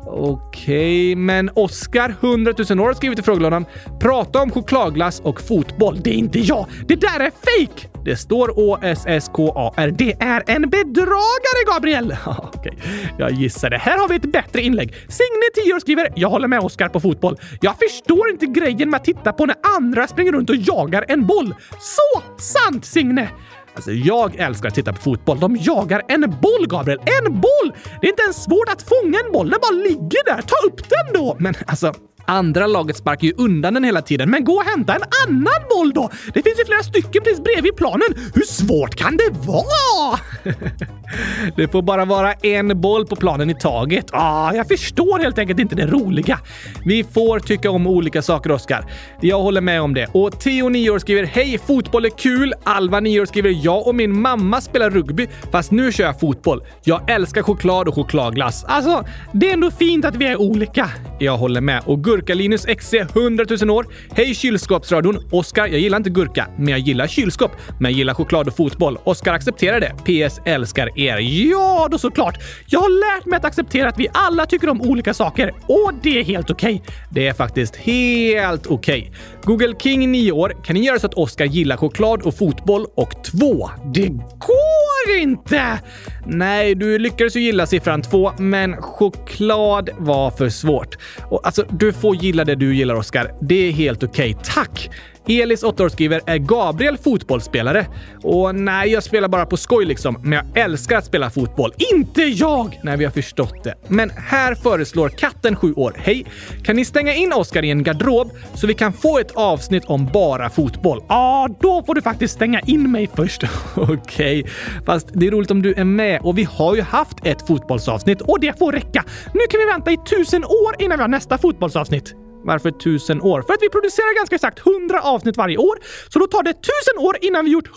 Okej, okay, men Oscar, 100 000 år, har skrivit i frågelådan. Prata om chokladglass och fotboll. Det är inte jag! Det där är fake! Det står Å-S-S-K-A-R. Det är en bedragare, Gabriel! Okej, okay. jag gissade. Här har vi ett bättre inlägg. Signe, 10 år, skriver “Jag håller med Oscar på fotboll. Jag förstår inte grejen med att titta på när andra springer runt och jagar en boll. Så sant, Signe! Alltså, jag älskar att titta på fotboll. De jagar en boll, Gabriel! En boll! Det är inte ens svårt att fånga en boll. Den bara ligger där. Ta upp den då! Men alltså, Andra laget sparkar ju undan den hela tiden, men gå och hämta en annan boll då! Det finns ju flera stycken precis bredvid planen. Hur svårt kan det vara? det får bara vara en boll på planen i taget. Ah, jag förstår helt enkelt inte det roliga. Vi får tycka om olika saker, Oskar. Jag håller med om det. Och Theo, 9 år, skriver “Hej, fotboll är kul”. Alva, 9 år, skriver “Jag och min mamma spelar rugby, fast nu kör jag fotboll. Jag älskar choklad och chokladglass.” Alltså, det är ändå fint att vi är olika. Jag håller med. Och Gurka-Linus XC 100 000 år. Hej kylskåpsradion! Oskar, jag gillar inte gurka, men jag gillar kylskåp. Men jag gillar choklad och fotboll. Oskar accepterar det. PS. Älskar er. Ja, då såklart. Jag har lärt mig att acceptera att vi alla tycker om olika saker och det är helt okej. Okay. Det är faktiskt helt okej. Okay. Google King 9 år. Kan ni göra så att Oskar gillar choklad och fotboll? Och 2. Det går inte! Nej, du lyckades ju gilla siffran 2, men choklad var för svårt. Och alltså, du får gilla det du gillar, Oskar. Det är helt okej. Okay. Tack! Elis, 8 år, skriver “Är Gabriel fotbollsspelare?” Och nej, jag spelar bara på skoj liksom. Men jag älskar att spela fotboll. Inte jag! Nej, vi har förstått det. Men här föreslår katten, 7 år. Hej! Kan ni stänga in Oskar i en garderob så vi kan få ett avsnitt om bara fotboll? Ja, ah, då får du faktiskt stänga in mig först. Okej, okay. fast det är roligt om du är med och vi har ju haft ett fotbollsavsnitt och det får räcka. Nu kan vi vänta i tusen år innan vi har nästa fotbollsavsnitt. Varför tusen år? För att vi producerar ganska exakt 100 avsnitt varje år, så då tar det tusen år innan vi gjort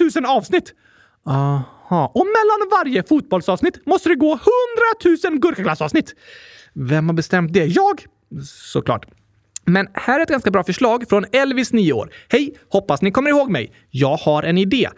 100 000 avsnitt. Aha. Och mellan varje fotbollsavsnitt måste det gå 100 000 gurkaglassavsnitt. Vem har bestämt det? Jag? såklart. Men här är ett ganska bra förslag från Elvis, 9 år. Hej! Hoppas ni kommer ihåg mig. Jag har en idé.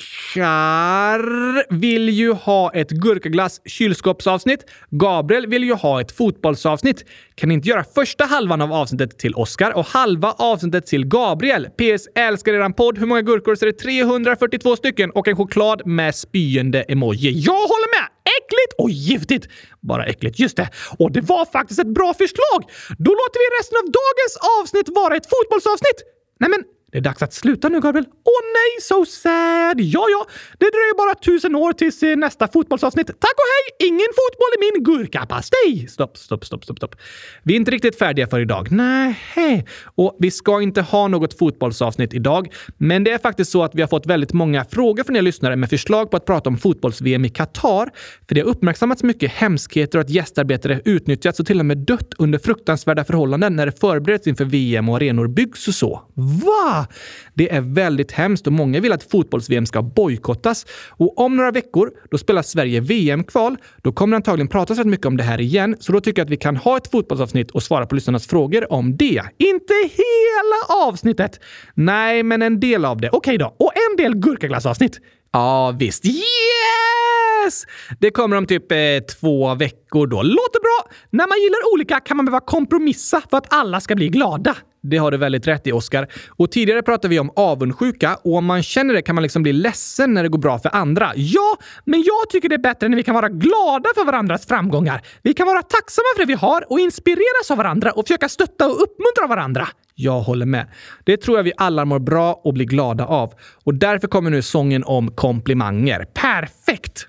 Oskar vill ju ha ett gurkaglass kylskåpsavsnitt. Gabriel vill ju ha ett fotbollsavsnitt. Kan ni inte göra första halvan av avsnittet till Oskar och halva avsnittet till Gabriel? PS. Älskar eran podd. Hur många gurkor? Så är det 342 stycken och en choklad med spyende emoji. Jag håller med! Äckligt och giftigt! Bara äckligt, just det. Och det var faktiskt ett bra förslag! Då låter vi resten av dagens avsnitt vara ett fotbollsavsnitt! Nej men, det är dags att sluta nu, Gabriel. Åh nej, so sad! Ja, ja, det dröjer bara tusen år tills eh, nästa fotbollsavsnitt. Tack och hej! Ingen fotboll i min gurkapastej! Stopp, stopp, stopp, stopp, stopp. Vi är inte riktigt färdiga för idag. Nej, och vi ska inte ha något fotbollsavsnitt idag. Men det är faktiskt så att vi har fått väldigt många frågor från er lyssnare med förslag på att prata om fotbolls-VM i Qatar. För det har uppmärksammats mycket hemskheter och att gästarbetare utnyttjats och till och med dött under fruktansvärda förhållanden när det förbereds inför VM och arenor byggs och så. Va? Det är väldigt hemskt och många vill att fotbolls-VM ska bojkottas. Och om några veckor, då spelar Sverige VM-kval. Då kommer det antagligen pratas rätt mycket om det här igen, så då tycker jag att vi kan ha ett fotbollsavsnitt och svara på lyssnarnas frågor om det. Inte hela avsnittet! Nej, men en del av det. Okej då. Och en del gurkaglassavsnitt. Ja, visst. Yes! Det kommer om typ eh, två veckor då. Låter bra! När man gillar olika kan man behöva kompromissa för att alla ska bli glada. Det har du väldigt rätt i, Oskar. Och tidigare pratade vi om avundsjuka och om man känner det kan man liksom bli ledsen när det går bra för andra. Ja, men jag tycker det är bättre när vi kan vara glada för varandras framgångar. Vi kan vara tacksamma för det vi har och inspireras av varandra och försöka stötta och uppmuntra varandra. Jag håller med. Det tror jag vi alla mår bra och blir glada av. Och därför kommer nu sången om komplimanger. Perfekt!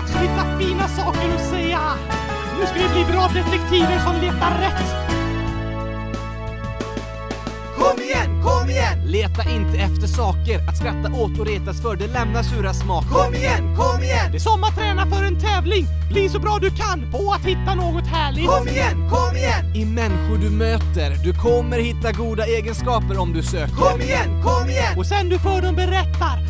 Dags att hitta fina saker att säga. Nu ska vi bli bra detektiver som letar rätt. Kom igen, kom igen! Leta inte efter saker att skratta åt och retas för, det lämnar sura smaker. Kom igen, kom igen! Det är som att träna för en tävling. Bli så bra du kan på att hitta något härligt. Kom igen, kom igen! I människor du möter, du kommer hitta goda egenskaper om du söker. Kom igen, kom igen! Och sen du för dem berättar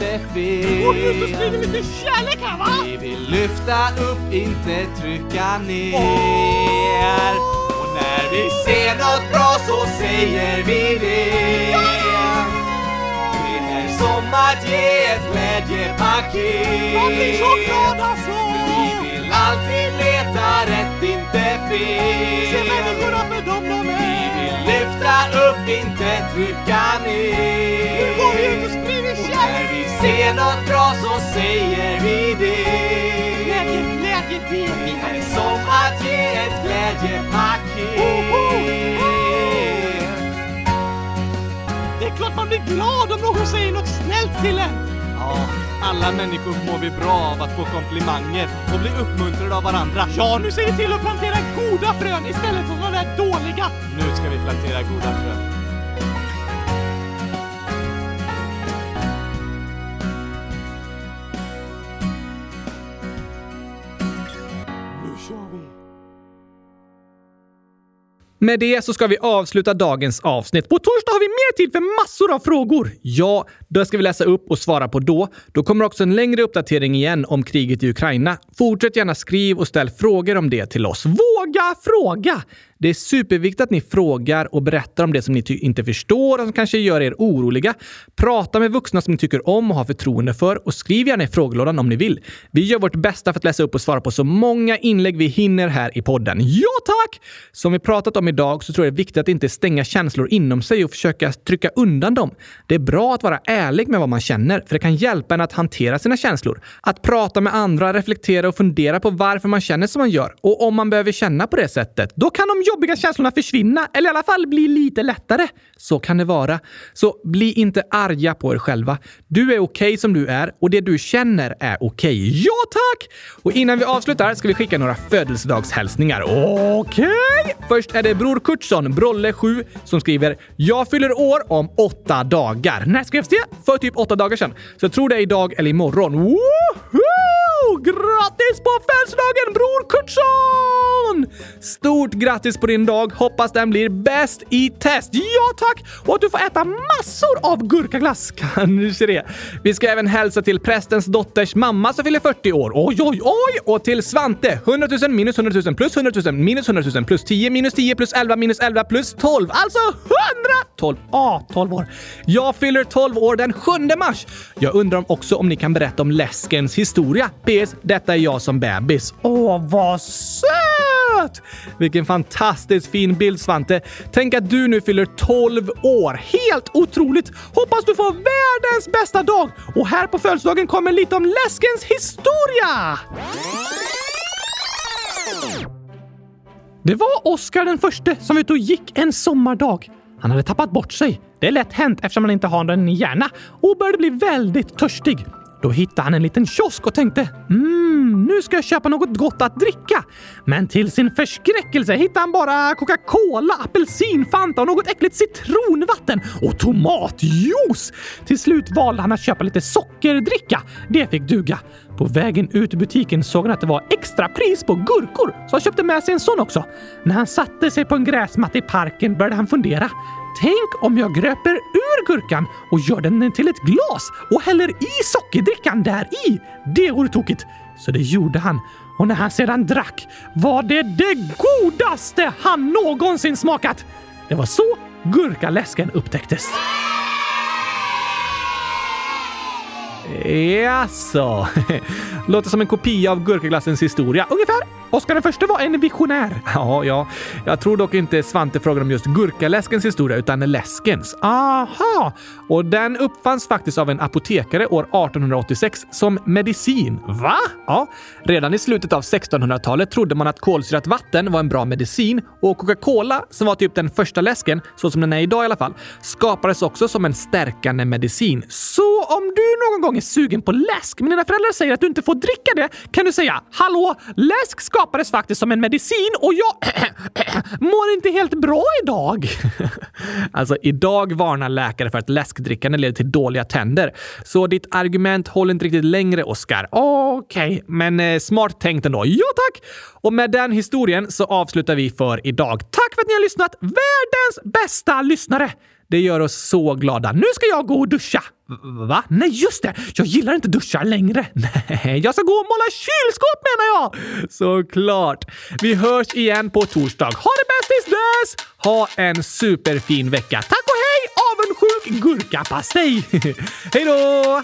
inte fel. Och ut och sprider lite kärlek här va? Vi vill lyfta upp, inte trycka ner. Och när vi ser något bra så säger vi det. Det är som att ge ett glädjepaket. Man blir så glad alltså! Vi vill alltid leta rätt, inte fel. Se människorna för dem de Vi vill lyfta upp, inte trycka ner. Nu går vi ut och sprider ser något bra så säger vi det. Glädje, glädje, det Det är som att ge ett glädjepaket. Det är klart man blir glad om någon säger något snällt till en. Ja, alla människor mår vi bra av att få komplimanger och bli uppmuntrade av varandra. Ja, nu ser vi till att plantera goda frön istället för de där dåliga. Nu ska vi plantera goda frön. Med det så ska vi avsluta dagens avsnitt. På torsdag har vi mer tid för massor av frågor. Ja, det ska vi läsa upp och svara på då. Då kommer också en längre uppdatering igen om kriget i Ukraina. Fortsätt gärna skriv och ställ frågor om det till oss. Våga fråga! Det är superviktigt att ni frågar och berättar om det som ni inte förstår och som kanske gör er oroliga. Prata med vuxna som ni tycker om och har förtroende för och skriv gärna i frågelådan om ni vill. Vi gör vårt bästa för att läsa upp och svara på så många inlägg vi hinner här i podden. Ja, tack! Som vi pratat om idag så tror jag det är viktigt att inte stänga känslor inom sig och försöka trycka undan dem. Det är bra att vara ärlig med vad man känner, för det kan hjälpa en att hantera sina känslor. Att prata med andra, reflektera och fundera på varför man känner som man gör. Och om man behöver känna på det sättet, då kan de jobbiga känslorna försvinna, eller i alla fall bli lite lättare. Så kan det vara. Så bli inte arga på er själva. Du är okej okay som du är och det du känner är okej. Okay. Ja, tack! Och innan vi avslutar ska vi skicka några födelsedagshälsningar. Okej! Okay. Först är det Lillebror Kurtsson, Brolle 7, som skriver “Jag fyller år om åtta dagar”. När skrevs det? För typ åtta dagar sedan. Så jag tror det är idag eller imorgon. Woho! Grattis på födelsedagen Bror Kurtsson! Stort grattis på din dag! Hoppas den blir bäst i test. Ja tack! Och att du får äta massor av gurkaglass. Kanske det. Vi ska även hälsa till prästens dotters mamma som fyller 40 år. Oj, oj, oj! Och till Svante. 100 000 minus 100 000 plus 100 000 minus 100 000 plus 10 minus 10 plus 11 minus 11 plus 12. Alltså 100! 12. Ah, 12 år. Jag fyller 12 år den 7 mars. Jag undrar också om ni kan berätta om läskens historia. PS. Detta är jag som bebis. Åh, vad söt! Vilken fantastiskt fin bild, Svante. Tänk att du nu fyller 12 år. Helt otroligt! Hoppas du får världens bästa dag! Och här på födelsedagen kommer lite om läskens historia! Det var Oscar den förste som var ute och gick en sommardag. Han hade tappat bort sig. Det är lätt hänt eftersom han inte har en hjärna och började bli väldigt törstig. Då hittade han en liten kiosk och tänkte mm, nu ska jag köpa något gott att dricka. Men till sin förskräckelse hittade han bara Coca-Cola, apelsinfanta och något äckligt citronvatten och tomatjuice. Till slut valde han att köpa lite sockerdricka. Det fick duga. På vägen ut ur butiken såg han att det var extra pris på gurkor, så han köpte med sig en sån också. När han satte sig på en gräsmatta i parken började han fundera. Tänk om jag gröper ur gurkan och gör den till ett glas och häller i sockerdrickan där i. Det vore tokigt. Så det gjorde han. Och när han sedan drack var det det godaste han någonsin smakat. Det var så gurkaläsken upptäcktes. Jaså? Låter som en kopia av gurkaglassens historia, ungefär. Oskar den förste var en visionär. Ja, ja. Jag tror dock inte Svante frågar om just gurkaläskens historia, utan läskens. Aha! Och den uppfanns faktiskt av en apotekare år 1886 som medicin. Va? Ja. Redan i slutet av 1600-talet trodde man att kolsyrat vatten var en bra medicin och Coca-Cola, som var typ den första läsken, så som den är idag i alla fall, skapades också som en stärkande medicin. Så om du någon gång är sugen på läsk, men dina föräldrar säger att du inte får dricka det, kan du säga “Hallå, läsk skapades faktiskt som en medicin och jag mår inte helt bra idag. alltså, idag varnar läkare för att läskdrickande leder till dåliga tänder. Så ditt argument håller inte riktigt längre, Oskar. Okej, okay, men eh, smart tänkt ändå. Ja, tack! Och med den historien så avslutar vi för idag. Tack för att ni har lyssnat! Världens bästa lyssnare! Det gör oss så glada. Nu ska jag gå och duscha. Va? Nej, just det! Jag gillar inte duschar längre. Nej, jag ska gå och måla kylskåp menar jag! Såklart. Vi hörs igen på torsdag. Ha det bäst tills dess! Ha en superfin vecka. Tack och hej, avundsjuk gurkapastej! hej då!